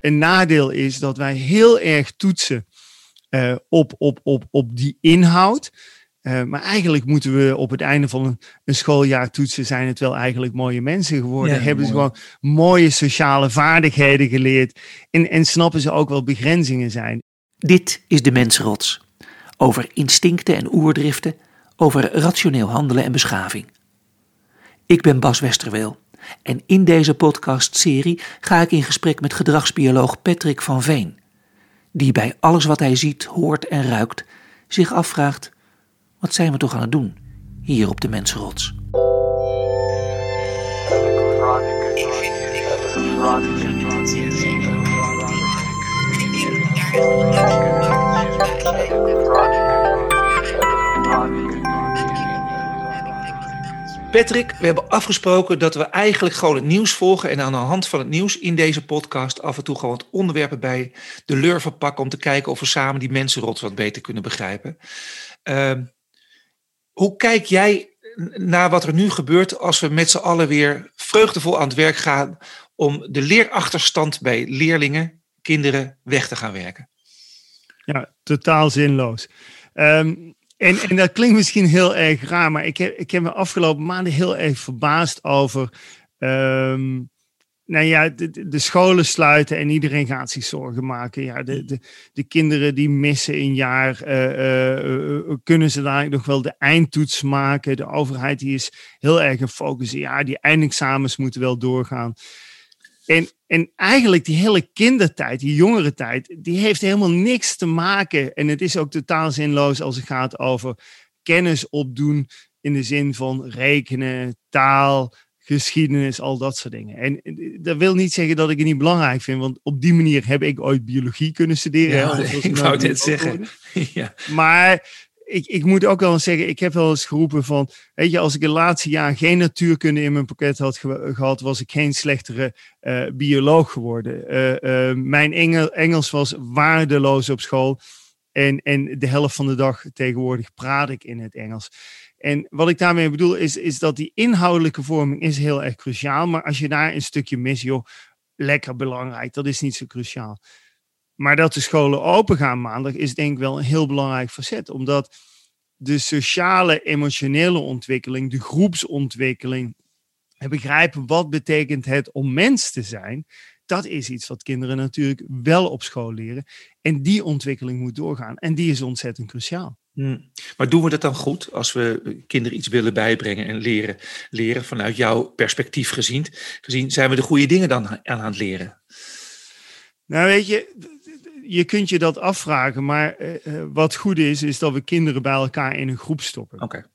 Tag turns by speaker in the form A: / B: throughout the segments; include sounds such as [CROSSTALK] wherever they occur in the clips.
A: Een nadeel is dat wij heel erg toetsen uh, op, op, op, op die inhoud. Uh, maar eigenlijk moeten we op het einde van een, een, schooljaar toetsen, zijn het wel eigenlijk mooie mensen geworden. Ja, hebben ze gewoon mooie sociale vaardigheden geleerd. En, en snappen ze ook wel begrenzingen zijn.
B: Dit is de mensrots. Over instincten en oerdriften, over rationeel handelen en beschaving. Ik ben Bas Westerweel en in deze podcastserie ga ik in gesprek met gedragsbioloog Patrick van Veen, die bij alles wat hij ziet, hoort en ruikt zich afvraagt: wat zijn we toch aan het doen hier op de Mensenrots? Patrick, we hebben afgesproken dat we eigenlijk gewoon het nieuws volgen en aan de hand van het nieuws in deze podcast af en toe gewoon wat onderwerpen bij de lurven pakken om te kijken of we samen die mensenrots wat beter kunnen begrijpen. Uh, hoe kijk jij naar wat er nu gebeurt als we met z'n allen weer vreugdevol aan het werk gaan om de leerachterstand bij leerlingen, kinderen weg te gaan werken?
A: Ja, totaal zinloos. Um, en, en dat klinkt misschien heel erg raar, maar ik heb, ik heb me afgelopen maanden heel erg verbaasd over. Um, nou ja, de, de, scholen sluiten en iedereen gaat zich zorgen maken. Ja, de, de, de kinderen die missen een jaar, uh, uh, kunnen ze daar nog wel de eindtoets maken? De overheid die is heel erg gefocust. Ja, die eindexamens moeten wel doorgaan. En, en eigenlijk die hele kindertijd, die jongere tijd, die heeft helemaal niks te maken. En het is ook totaal zinloos als het gaat over kennis opdoen in de zin van rekenen, taal, geschiedenis, al dat soort dingen. En dat wil niet zeggen dat ik het niet belangrijk vind, want op die manier heb ik ooit biologie kunnen studeren.
B: Ja, [LAUGHS] ik wou dit zeggen. [LAUGHS]
A: ja. Maar ik, ik moet ook wel eens zeggen, ik heb wel eens geroepen van, weet je, als ik het laatste jaar geen natuurkunde in mijn pakket had gehad, was ik geen slechtere uh, bioloog geworden. Uh, uh, mijn Engel, Engels was waardeloos op school en, en de helft van de dag tegenwoordig praat ik in het Engels. En wat ik daarmee bedoel is, is dat die inhoudelijke vorming is heel erg cruciaal, maar als je daar een stukje mis, joh, lekker belangrijk, dat is niet zo cruciaal. Maar dat de scholen open gaan maandag is denk ik wel een heel belangrijk facet. Omdat de sociale, emotionele ontwikkeling, de groepsontwikkeling, en begrijpen wat betekent het om mens te zijn, dat is iets wat kinderen natuurlijk wel op school leren. En die ontwikkeling moet doorgaan. En die is ontzettend cruciaal.
B: Hmm. Maar doen we dat dan goed als we kinderen iets willen bijbrengen en leren, leren vanuit jouw perspectief gezien, gezien? Zijn we de goede dingen dan aan het leren?
A: Nou, weet je, je kunt je dat afvragen, maar uh, wat goed is, is dat we kinderen bij elkaar in een groep stoppen.
B: Oké.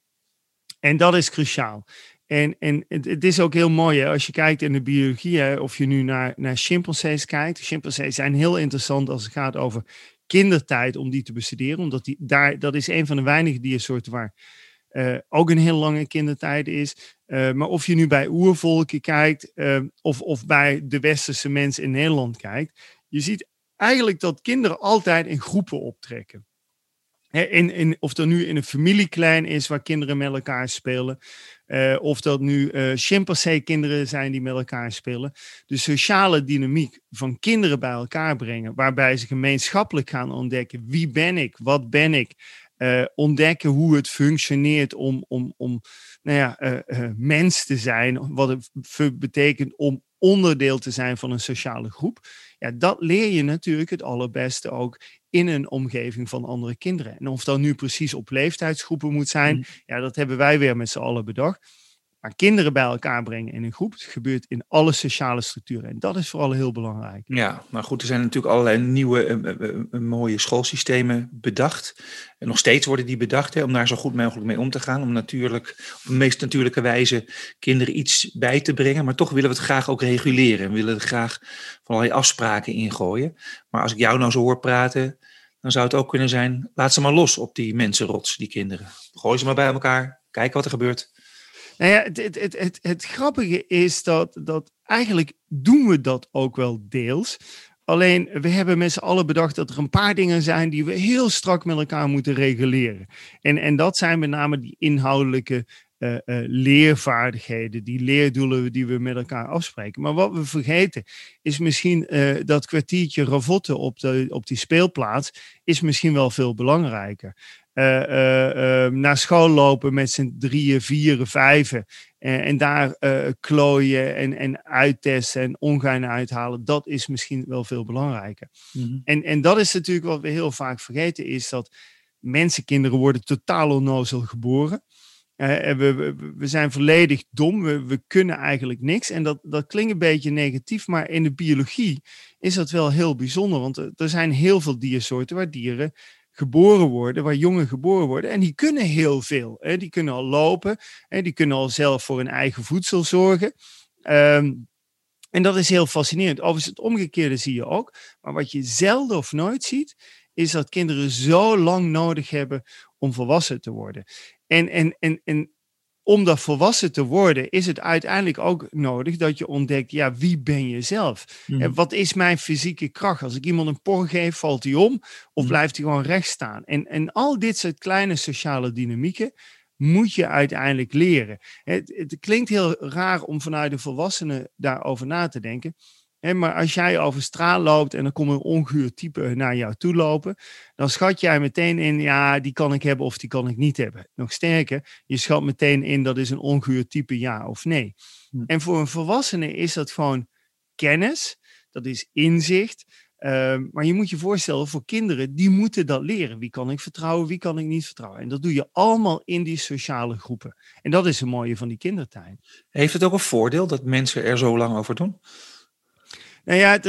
A: En dat is cruciaal. En, en het, het, is ook heel mooi hè, als je kijkt in de biologie, hè, of je nu naar, naar chimpansees kijkt. Chimpansees zijn heel interessant als het gaat over kindertijd om die te bestuderen, omdat die, daar, dat is een van de weinige diersoorten waar uh, ook een heel lange kindertijd is. Uh, maar of je nu bij oervolken kijkt uh, of, of bij de westerse mensen in Nederland kijkt, je ziet eigenlijk dat kinderen altijd in groepen optrekken. In, in, of dat nu in een familieklein is waar kinderen met elkaar spelen. Uh, of dat nu uh, chimpansee-kinderen zijn die met elkaar spelen. De sociale dynamiek van kinderen bij elkaar brengen. Waarbij ze gemeenschappelijk gaan ontdekken. Wie ben ik? Wat ben ik? Uh, ontdekken hoe het functioneert om, om, om nou ja, mens te zijn. Wat het betekent om onderdeel te zijn van een sociale groep. Ja, dat leer je natuurlijk het allerbeste ook in een omgeving van andere kinderen. En of dat nu precies op leeftijdsgroepen moet zijn, mm. ja, dat hebben wij weer met z'n allen bedacht. Maar kinderen bij elkaar brengen in een groep, het gebeurt in alle sociale structuren. En dat is vooral heel belangrijk.
B: Ja, maar goed, er zijn natuurlijk allerlei nieuwe uh, uh, mooie schoolsystemen bedacht. En nog steeds worden die bedacht om daar zo goed mogelijk mee om te gaan. Om natuurlijk op de meest natuurlijke wijze kinderen iets bij te brengen. Maar toch willen we het graag ook reguleren. We willen er graag van allerlei afspraken ingooien. Maar als ik jou nou zo hoor praten, dan zou het ook kunnen zijn, laat ze maar los op die mensenrots, die kinderen. Gooi ze maar bij elkaar, kijk wat er gebeurt.
A: Nou ja, het, het, het, grappige is dat, dat eigenlijk doen we dat ook wel deels. Alleen we hebben met z'n allen bedacht dat er een paar dingen zijn die we heel strak met elkaar moeten reguleren. En, en dat zijn met name die inhoudelijke uh, leervaardigheden, die leerdoelen die we met elkaar afspreken. Maar wat we vergeten is misschien dat kwartiertje ravotten op, de, op die speelplaats is misschien wel veel belangrijker. naar school lopen met z'n drieën, vieren, vijven en daar klooien en, en uittesten en ongein uithalen, dat is misschien wel veel belangrijker. Mhm. en, en dat is natuurlijk wat we heel vaak vergeten, is dat mensenkinderen worden totaal onnozel geboren. Uh, we, zijn volledig dom, we, kunnen eigenlijk niks. En dat, dat klinkt een beetje negatief, maar in de biologie is dat wel heel bijzonder. Want er zijn heel veel diersoorten waar dieren geboren worden, waar jongen geboren worden. En die kunnen heel veel. Die kunnen al lopen, hè. die kunnen al zelf voor hun eigen voedsel zorgen. Ehm, en dat is heel fascinerend. Overigens, het omgekeerde zie je ook. Maar wat je zelden of nooit ziet, is dat kinderen zo lang nodig hebben om volwassen te worden. En, en, en, en om dat volwassen te worden, is het uiteindelijk ook nodig dat je ontdekt, ja, wie ben je zelf? En mhm. wat is mijn fysieke kracht? Als ik iemand een por geef, valt hij om of mhm. blijft hij gewoon recht staan? En, en al dit soort kleine sociale dynamieken moet je uiteindelijk leren. Het, het klinkt heel raar om vanuit de volwassenen daarover na te denken maar als jij over straat loopt en er komt een onguur type naar jou toe lopen, dan schat jij meteen in, ja, die kan ik hebben of die kan ik niet hebben. Nog sterker, je schat meteen in dat is een onguur type ja of nee. Hm. En voor een volwassene is dat gewoon kennis, dat is inzicht. Ehm, maar je moet je voorstellen, voor kinderen, die moeten dat leren. Wie kan ik vertrouwen, wie kan ik niet vertrouwen? En dat doe je allemaal in die sociale groepen. En dat is het mooie van die kindertijd.
B: Heeft het ook een voordeel dat mensen er zo lang over doen?
A: Nou ja,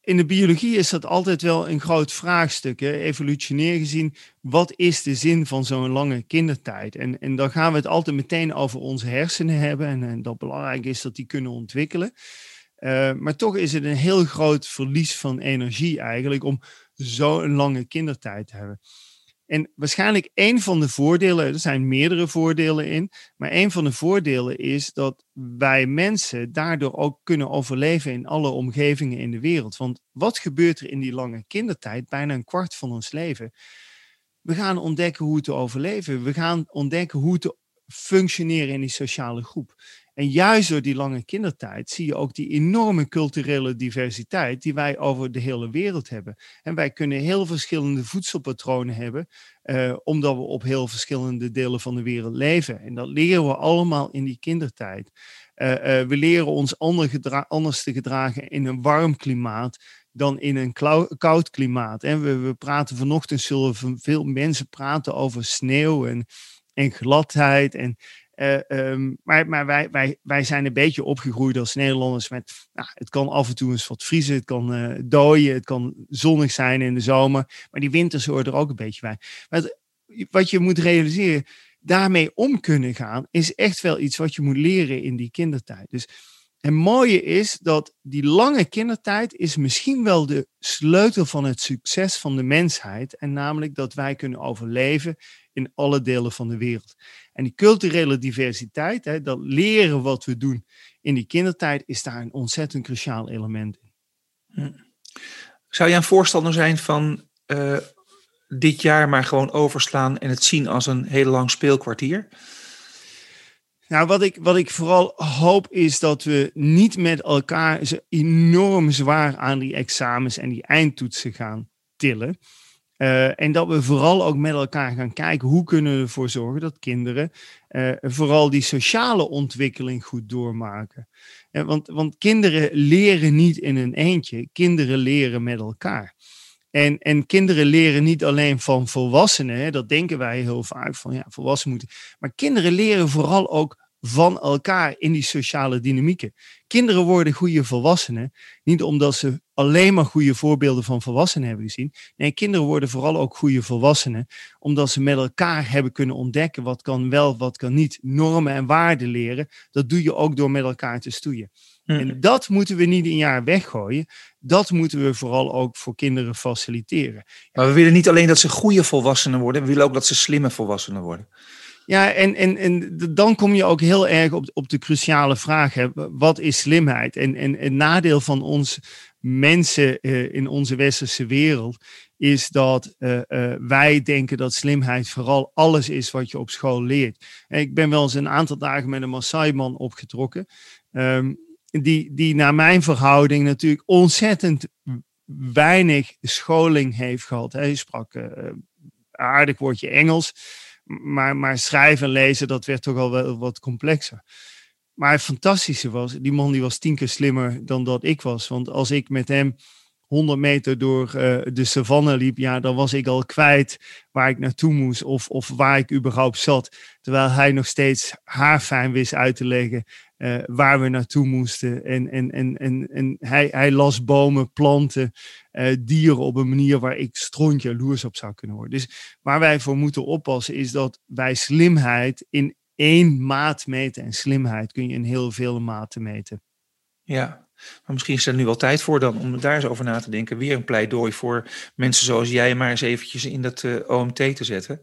A: in de biologie is dat altijd wel een groot vraagstuk. Hè? Evolutionair gezien, wat is de zin van zo'n lange kindertijd? En, en dan gaan we het altijd meteen over onze hersenen hebben. En, en dat belangrijk is dat die kunnen ontwikkelen. Uh, maar toch is het een heel groot verlies van energie eigenlijk om zo'n lange kindertijd te hebben. En waarschijnlijk een van de voordelen, er zijn meerdere voordelen in, maar een van de voordelen is dat wij mensen daardoor ook kunnen overleven in alle omgevingen in de wereld. Want wat gebeurt er in die lange kindertijd, bijna een kwart van ons leven? We gaan ontdekken hoe te overleven. We gaan ontdekken hoe te functioneren in die sociale groep. En juist door die lange kindertijd zie je ook die enorme culturele diversiteit die wij over de hele wereld hebben. En wij kunnen heel verschillende voedselpatronen hebben, eh, omdat we op heel verschillende delen van de wereld leven. En dat leren we allemaal in die kindertijd. Uh, uh, we leren ons anders te gedragen in een warm klimaat dan in een koud klimaat. En we, we praten vanochtend, zullen veel mensen praten over sneeuw en, en gladheid. En uh, um, maar maar wij, wij, wij zijn een beetje opgegroeid als Nederlanders met, nou, het kan af en toe eens wat vriezen, het kan uh, dooien, het kan zonnig zijn in de zomer, maar die winters horen er ook een beetje bij. Maar wat je moet realiseren, daarmee om kunnen gaan, is echt wel iets wat je moet leren in die kindertijd. Dus het mooie is dat die lange kindertijd is misschien wel de sleutel van het succes van de mensheid. En namelijk dat wij kunnen overleven in alle delen van de wereld. En die culturele diversiteit, hè, dat leren wat we doen in die kindertijd, is daar een ontzettend cruciaal element in. Hm.
B: Zou jij een voorstander zijn van uh, dit jaar maar gewoon overslaan en het zien als een heel lang speelkwartier?
A: Nou, wat ik, wat ik vooral hoop is dat we niet met elkaar enorm zwaar aan die examens en die eindtoetsen gaan tillen. Uh, en dat we vooral ook met elkaar gaan kijken hoe kunnen we ervoor zorgen dat kinderen uh, vooral die sociale ontwikkeling goed doormaken. Uh, want, want kinderen leren niet in een eentje, kinderen leren met elkaar. En, en kinderen leren niet alleen van volwassenen, dat denken wij heel vaak van ja, volwassenen moeten. Maar kinderen leren vooral ook van elkaar in die sociale dynamieken. Kinderen worden goede volwassenen, niet omdat ze alleen maar goede voorbeelden van volwassenen hebben gezien. Nee, kinderen worden vooral ook goede volwassenen, omdat ze met elkaar hebben kunnen ontdekken wat kan wel, wat kan niet. Normen en waarden leren, dat doe je ook door met elkaar te stoeien. Hmm. En dat moeten we niet een jaar weggooien. Dat moeten we vooral ook voor kinderen faciliteren.
B: Maar we willen niet alleen dat ze goede volwassenen worden, we willen ook dat ze slimme volwassenen worden.
A: Ja, en, en, en dan kom je ook heel erg op, op de cruciale vraag: hè, wat is slimheid? En, en het nadeel van ons mensen in onze westerse wereld, is dat wij denken dat slimheid vooral alles is wat je op school leert. En ik ben wel eens een aantal dagen met een Maasai-man opgetrokken. Ehm, die, die naar mijn verhouding natuurlijk ontzettend weinig scholing heeft gehad. Hij sprak aardig woordje Engels, maar, maar schrijven en lezen, dat werd toch al wel wat complexer. Maar het fantastische was, die man die was tien keer slimmer dan dat ik was. Want als ik met hem 100 meter door uh, de savanne liep, ja, dan was ik al kwijt waar ik naartoe moest of, of waar ik überhaupt zat. Terwijl hij nog steeds haar fijn wist uit te leggen uh, waar we naartoe moesten. En, en, en, en, en hij, hij las bomen, planten, uh, dieren op een manier waar ik strontje jaloers op zou kunnen worden. Dus waar wij voor moeten oppassen is dat wij slimheid in één maat meten. En slimheid kun je in heel veel maten meten.
B: Ja, maar misschien is er nu wel tijd voor dan om daar eens over na te denken. Weer een pleidooi voor mensen zoals jij maar eens eventjes in dat uh, OMT te zetten.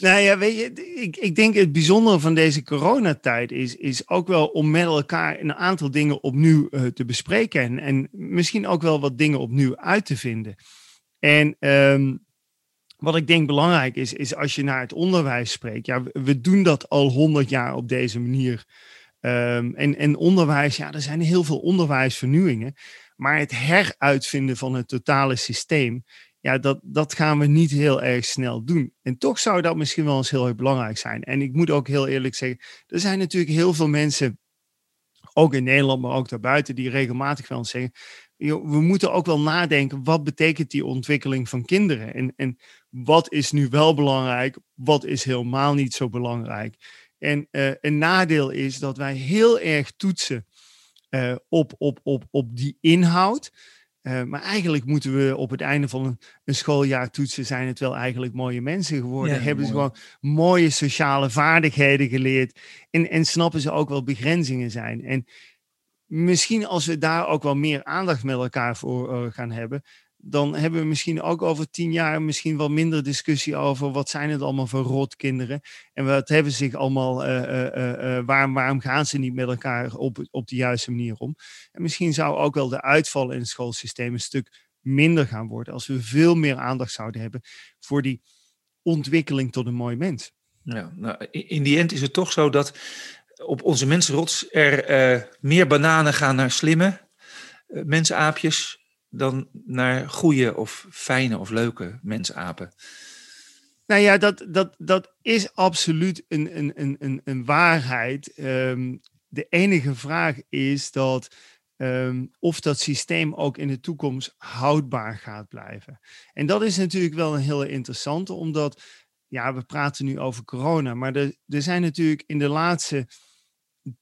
A: Nou ja, weet je, ik, ik denk het bijzondere van deze coronatijd is, is ook wel om met elkaar een aantal dingen opnieuw uh, te bespreken. En, en misschien ook wel wat dingen opnieuw uit te vinden. En um, wat ik denk belangrijk is, is als je naar het onderwijs spreekt. Ja, we doen dat al honderd jaar op deze manier. Um, en, en onderwijs, ja, er zijn heel veel onderwijsvernieuwingen. Maar het heruitvinden van het totale systeem, ja, dat, dat gaan we niet heel erg snel doen. En toch zou dat misschien wel eens heel erg belangrijk zijn. En ik moet ook heel eerlijk zeggen, er zijn natuurlijk heel veel mensen, ook in Nederland, maar ook daarbuiten, die regelmatig wel eens zeggen, we moeten ook wel nadenken, wat betekent die ontwikkeling van kinderen? En, en wat is nu wel belangrijk, wat is helemaal niet zo belangrijk? En uh, een nadeel is dat wij heel erg toetsen uh, op, op, op, op die inhoud. Uh, maar eigenlijk moeten we op het einde van een, een, schooljaar toetsen, zijn het wel eigenlijk mooie mensen geworden. Ja, hebben mooi. ze gewoon mooie sociale vaardigheden geleerd. En, en snappen ze ook wel begrenzingen zijn. En misschien als we daar ook wel meer aandacht met elkaar voor uh, gaan hebben, dan hebben we misschien ook over tien jaar misschien wel minder discussie over wat zijn het allemaal voor rotkinderen en wat hebben zich allemaal, uh, uh, uh, waarom, waarom gaan ze niet met elkaar op, op de juiste manier om. En misschien zou ook wel de uitval in het schoolsysteem een stuk minder gaan worden als we veel meer aandacht zouden hebben voor die ontwikkeling tot een mooi mens.
B: Ja, nou, in die end is het toch zo dat op onze mensenrots er meer bananen gaan naar slimme mensaapjes dan naar goede of fijne of leuke mensapen?
A: Nou ja, dat, dat, dat is absoluut een, een, een, een waarheid. Um, de enige vraag is dat um, of dat systeem ook in de toekomst houdbaar gaat blijven. En dat is natuurlijk wel een hele interessante, omdat ja, we praten nu over corona, maar er, er zijn natuurlijk in de laatste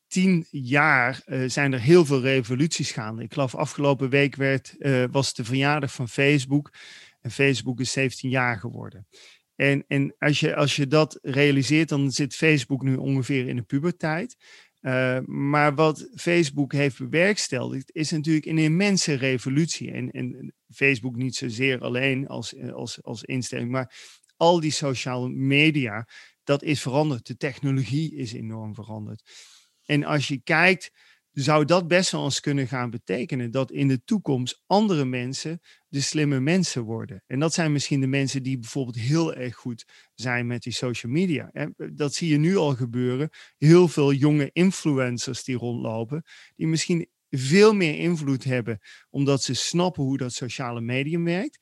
A: tien jaar uh, zijn er heel veel revoluties gaande. Ik geloof afgelopen week werd, uh, was de verjaardag van Facebook. En Facebook is 17 jaar geworden. En, en als, je, als je dat realiseert, dan zit Facebook nu ongeveer in de puberteit. Uh, maar wat Facebook heeft bewerkstelligd, is natuurlijk een immense revolutie. En, en Facebook niet zozeer alleen als, als, als instelling, maar al die sociale media, dat is veranderd. De technologie is enorm veranderd. En als je kijkt, zou dat best wel eens kunnen gaan betekenen dat in de toekomst andere mensen de slimme mensen worden. En dat zijn misschien de mensen die bijvoorbeeld heel erg goed zijn met die social media. Dat zie je nu al gebeuren. Heel veel jonge influencers die rondlopen, die misschien veel meer invloed hebben omdat ze snappen hoe dat sociale medium werkt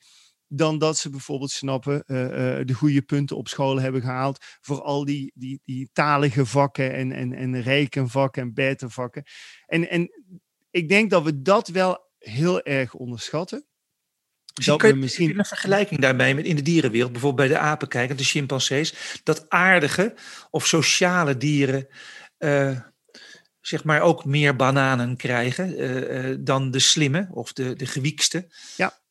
A: dan dat ze bijvoorbeeld snappen uh, uh, de goede punten op school hebben gehaald voor al die, die, die talige vakken en, en, en rekenvakken en betervakken. En, en ik denk dat we dat wel heel erg onderschatten.
B: Dat misschien een vergelijking daarbij met in de dierenwereld, bijvoorbeeld bij de apen kijken, de chimpansees, dat aardige of sociale dieren uh, zeg maar ook meer bananen krijgen dan de slimme of de, de gewiekste.
A: Ja.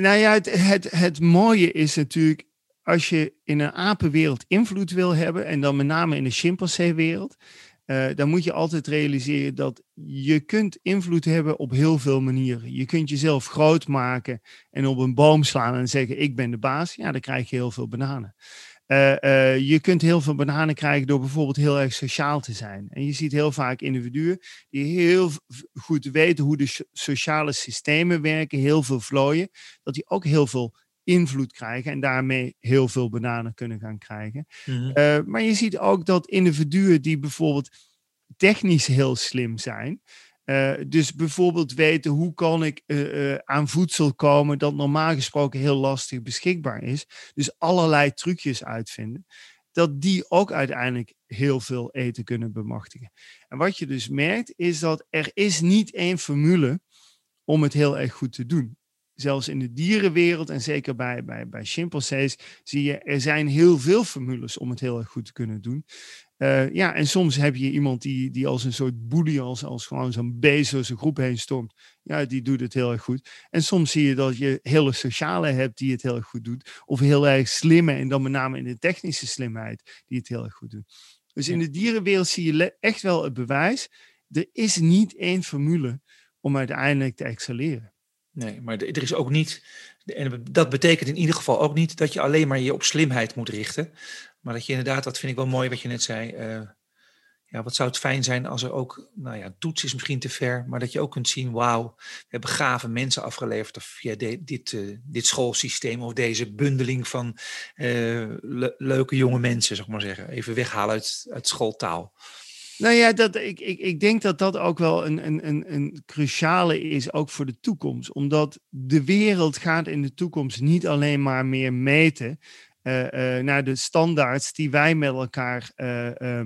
A: Nou ja, het, het, het mooie is natuurlijk, als je in een apenwereld invloed wil hebben, en dan met name in de chimpansee-wereld, uh, dan moet je altijd realiseren dat je kunt invloed hebben op heel veel manieren. Je kunt jezelf groot maken en op een boom slaan en zeggen: Ik ben de baas. Ja, dan krijg je heel veel bananen. Je kunt heel veel bananen krijgen door bijvoorbeeld heel erg sociaal te zijn. En je ziet heel vaak individuen die heel goed weten hoe de sociale systemen werken, heel veel vlooien, dat die ook heel veel invloed krijgen en daarmee heel veel bananen kunnen gaan krijgen. Mhm. maar je ziet ook dat individuen die bijvoorbeeld technisch heel slim zijn, uh, dus bijvoorbeeld weten hoe kan ik uh, uh, aan voedsel komen dat normaal gesproken heel lastig beschikbaar is. Dus allerlei trucjes uitvinden. Dat die ook uiteindelijk heel veel eten kunnen bemachtigen. En wat je dus merkt is dat er is niet één formule om het heel erg goed te doen. Zelfs in de dierenwereld en zeker bij, bij, bij chimpansees zie je, er zijn heel veel formules om het heel erg goed te kunnen doen. Uh, ja, en soms heb je iemand die, die als een soort boelie, als, als gewoon zo'n beest door zijn groep heen stormt. Ja, die doet het heel erg goed. En soms zie je dat je hele sociale hebt die het heel erg goed doet. Of heel erg slimme, en dan met name in de technische slimheid, die het heel erg goed doen. Dus in de dierenwereld zie je echt wel het bewijs. Er is niet één formule om uiteindelijk te excelleren.
B: Nee, maar er is ook niet, en dat betekent in ieder geval ook niet dat je alleen maar je op slimheid moet richten. Maar dat je inderdaad, dat vind ik wel mooi wat je net zei. Uh, ja, wat zou het fijn zijn als er ook, nou ja, toets is misschien te ver, maar dat je ook kunt zien, wauw, we hebben gave mensen afgeleverd via dit, uh, dit schoolsysteem of deze bundeling van uh, leuke jonge mensen, zeg maar zeggen. Even weghalen uit, uit schooltaal.
A: Nou ja, dat, ik, ik, ik denk dat dat ook wel een, een, een, cruciale is, ook voor de toekomst. Omdat de wereld gaat in de toekomst niet alleen maar meer meten uh, naar de standaards die wij met elkaar uh,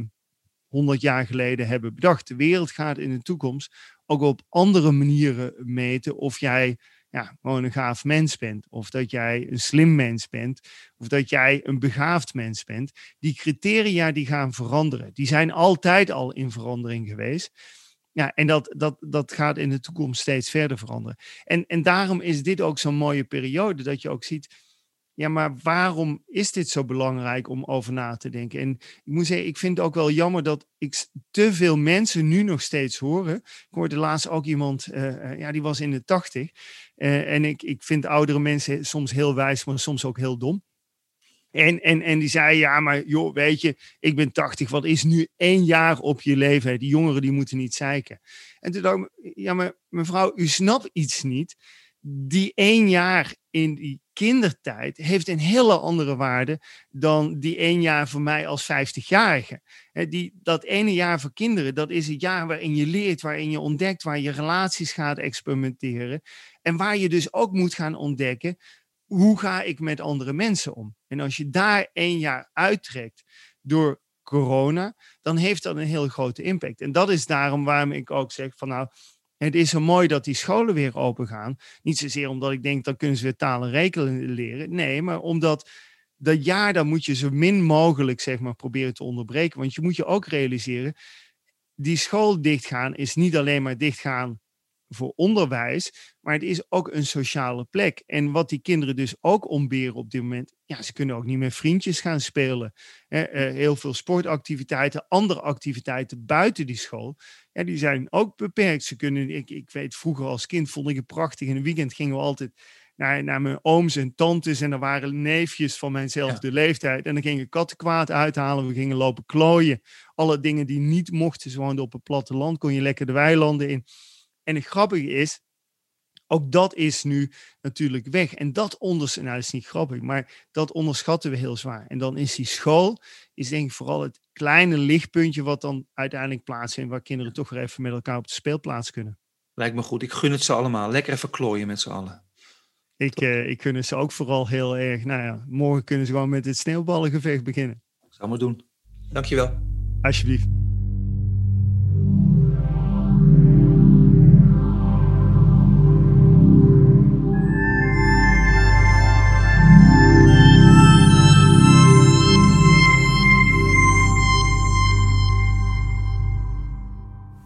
A: 100 jaar geleden hebben bedacht. De wereld gaat in de toekomst ook op andere manieren meten of jij ja, gewoon een gaaf mens bent, of dat jij een slim mens bent, of dat jij een begaafd mens bent. Die criteria die gaan veranderen. Die zijn altijd al in verandering geweest. Ja, en dat, dat, dat gaat in de toekomst steeds verder veranderen. En, en daarom is dit ook zo'n mooie periode, dat je ook ziet, ja, maar waarom is dit zo belangrijk om over na te denken? En ik moet zeggen, ik vind het ook wel jammer dat ik te veel mensen nu nog steeds horen. Ik hoorde laatst ook iemand, uh, ja, die was in de tachtig. Uh, en ik, ik vind oudere mensen soms heel wijs, maar soms ook heel dom. En, en, en die zei, ja, maar joh, weet je, ik ben 80, wat is nu één jaar op je leven? Die jongeren die moeten niet zeiken. En toen dacht ik, ja, maar mevrouw, u snapt iets niet. Die één jaar in die kindertijd heeft een hele andere waarde dan die één jaar voor mij als 50-jarige. Die, dat ene jaar voor kinderen, dat is het jaar waarin je leert, waarin je ontdekt, waar je relaties gaat experimenteren. En waar je dus ook moet gaan ontdekken, hoe ga ik met andere mensen om? En als je daar één jaar uittrekt door corona, dan heeft dat een heel grote impact. En dat is daarom waarom ik ook zeg van nou, het is zo mooi dat die scholen weer open gaan. Niet zozeer omdat ik denk, dan kunnen ze weer talen rekenen leren. Nee, maar omdat dat jaar, dan moet je zo min mogelijk zeg maar, proberen te onderbreken. Want je moet je ook realiseren, die school dichtgaan is niet alleen maar dichtgaan voor onderwijs, maar het is ook een sociale plek. En wat die kinderen dus ook ontberen op dit moment, ja, ze kunnen ook niet meer vriendjes gaan spelen. heel veel sportactiviteiten, andere activiteiten buiten die school, ja, die zijn ook beperkt. Ze kunnen, ik, ik weet, vroeger als kind vond ik het prachtig. In een weekend gingen we altijd naar, naar mijn ooms en tantes en er waren neefjes van mijnzelfde leeftijd. En dan gingen kattenkwaad uithalen, we gingen lopen klooien. Alle dingen die niet mochten, ze woonden op het platteland, kon je lekker de weilanden in. En het grappige is, ook dat is nu natuurlijk weg. En dat onderschatten, nou dat is niet grappig, maar dat onderschatten we heel zwaar. En dan is die school, is denk ik vooral het kleine lichtpuntje wat dan uiteindelijk plaatsvindt, waar kinderen toch weer even met elkaar op de speelplaats kunnen.
B: Lijkt me goed. Ik gun het ze allemaal. Lekker even klooien met z'n allen.
A: Ik, uh, ik gun het ze ook vooral heel erg. Nou ja, morgen kunnen ze gewoon met het sneeuwballengevecht beginnen.
B: Zal maar doen. Dankjewel.
A: Alsjeblieft.